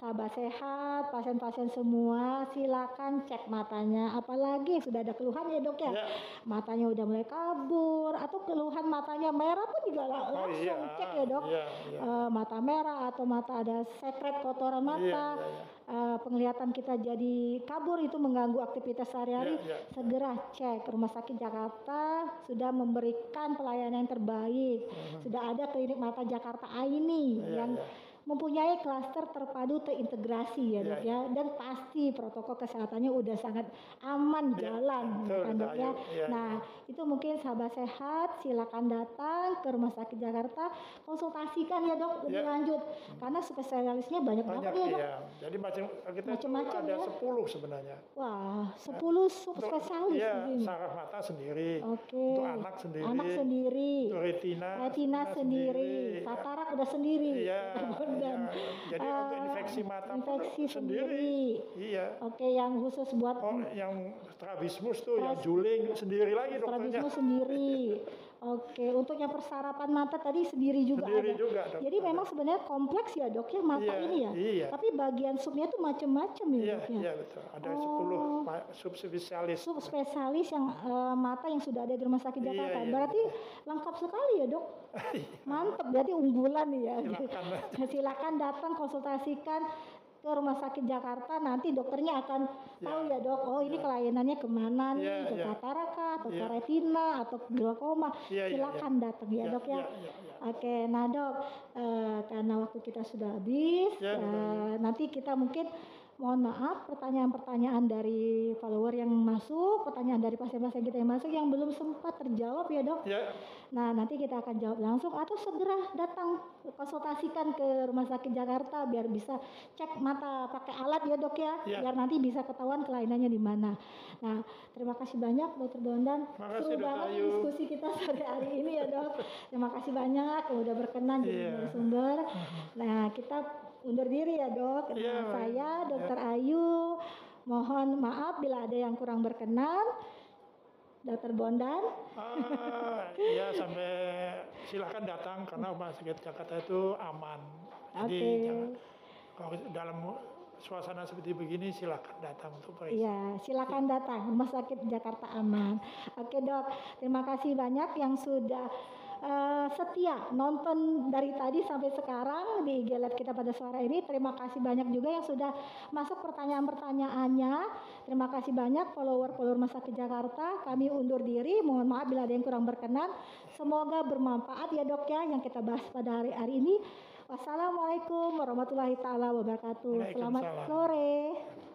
sahabat sehat, pasien-pasien semua, silakan cek matanya. Apalagi sudah ada keluhan ya dok ya, Ya. matanya udah mulai kabur atau keluhan matanya merah pun juga la- Oh, langsung iya, cek ya dok. iya, iya. Eh, mata merah atau mata ada sekret kotoran mata, Iya, iya, eh, penglihatan kita jadi kabur itu mengganggu aktivitas sehari-hari, Iya, iya. segera cek Rumah Sakit Jakarta sudah memberikan pelayanan yang terbaik. Sudah ada klinik mata Jakarta Aini Iya, yang iya. Mempunyai klaster terpadu terintegrasi ya dok Iya, ya dan pasti protokol kesehatannya udah sangat aman Iya, jalan betul, kan dok ya. Ayu. Iya, Nah itu mungkin sahabat sehat silakan datang ke Rumah Sakit Jakarta konsultasikan ya dok lebih Iya. lanjut karena spesialisnya banyak, banyak banget ya dok. iya. Jadi macam kita Macam-macam ada ya. 10 sebenarnya. Wah 10 subspesialis Iya, di sini. saraf mata sendiri. Oke. Untuk anak sendiri. Anak sendiri. Untuk retina. Retina sendiri, katarak udah sendiri. Iya, Dan iya. Jadi untuk eh, infeksi mata pun infeksi sendiri. sendiri. Iya. Oke, yang khusus buat Oh, yang strabismus tuh, yang juling sendiri lagi dokternya. strabismus sendiri. *laughs* Oke, untuk yang persarapan mata tadi sendiri juga Sendiri ada. juga, dok. Jadi memang sebenarnya kompleks ya dok ya mata Iya, ini ya. iya. Tapi bagian subnya tuh macam-macam ya Iya, dok ya. iya betul. Ada Oh. 10 ma- subspesialis. Subspesialis yang eh, mata yang sudah ada di Rumah Sakit Iya, Jakarta. iya, Berarti lengkap sekali ya dok. *laughs* Mantap, berarti unggulan ya. Silakan. *laughs* Silakan datang konsultasikan ke Rumah Sakit Jakarta. Nanti dokternya akan tahu ya dok. Oh ini kelayanannya ke mana nih? Iya, ke iya. kataraka atau ke Iya. retina atau glaukoma. Iya, iya, Silakan datang ya Iya, dok ya. iya, iya, iya. Oke, nah dok, eh, karena waktu kita sudah habis, Ya, eh, nanti kita mungkin mohon maaf pertanyaan-pertanyaan dari follower yang masuk, pertanyaan dari pasien-pasien kita yang masuk yang belum sempat terjawab ya dok. Ya, Nah nanti kita akan jawab langsung atau segera datang konsultasikan ke Rumah Sakit Jakarta biar bisa cek mata pakai alat ya dok ya, Ya. biar nanti bisa ketahuan kelainannya di mana. Nah terima kasih banyak dokter Bondan, seru banget Ayu. diskusi kita sore hari ini ya dok. Terima kasih banyak udah berkenan jadi Iya. narasumber. Nah kita undur diri ya dok. Iya, baik. saya Dokter Ayu mohon maaf bila ada yang kurang berkenan. Dokter Bondan. ah, ya sampai silakan datang karena rumah sakit Jakarta itu aman. Jadi Oke. jangan kalau dalam suasana seperti begini silakan datang untuk periksa. Iya, silakan datang Rumah Sakit Jakarta Aman. Oke dok, terima kasih banyak yang sudah eh, setia nonton dari tadi sampai sekarang di IG Live kita pada sore ini. Terima kasih banyak juga yang sudah masuk pertanyaan-pertanyaannya. Terima kasih banyak follower-follower Rumah Sakit Jakarta. Kami undur diri. Mohon maaf bila ada yang kurang berkenan. Semoga bermanfaat ya dok ya yang kita bahas pada hari-hari ini. Wassalamualaikum warahmatullahi taala wabarakatuh. Selamat sore.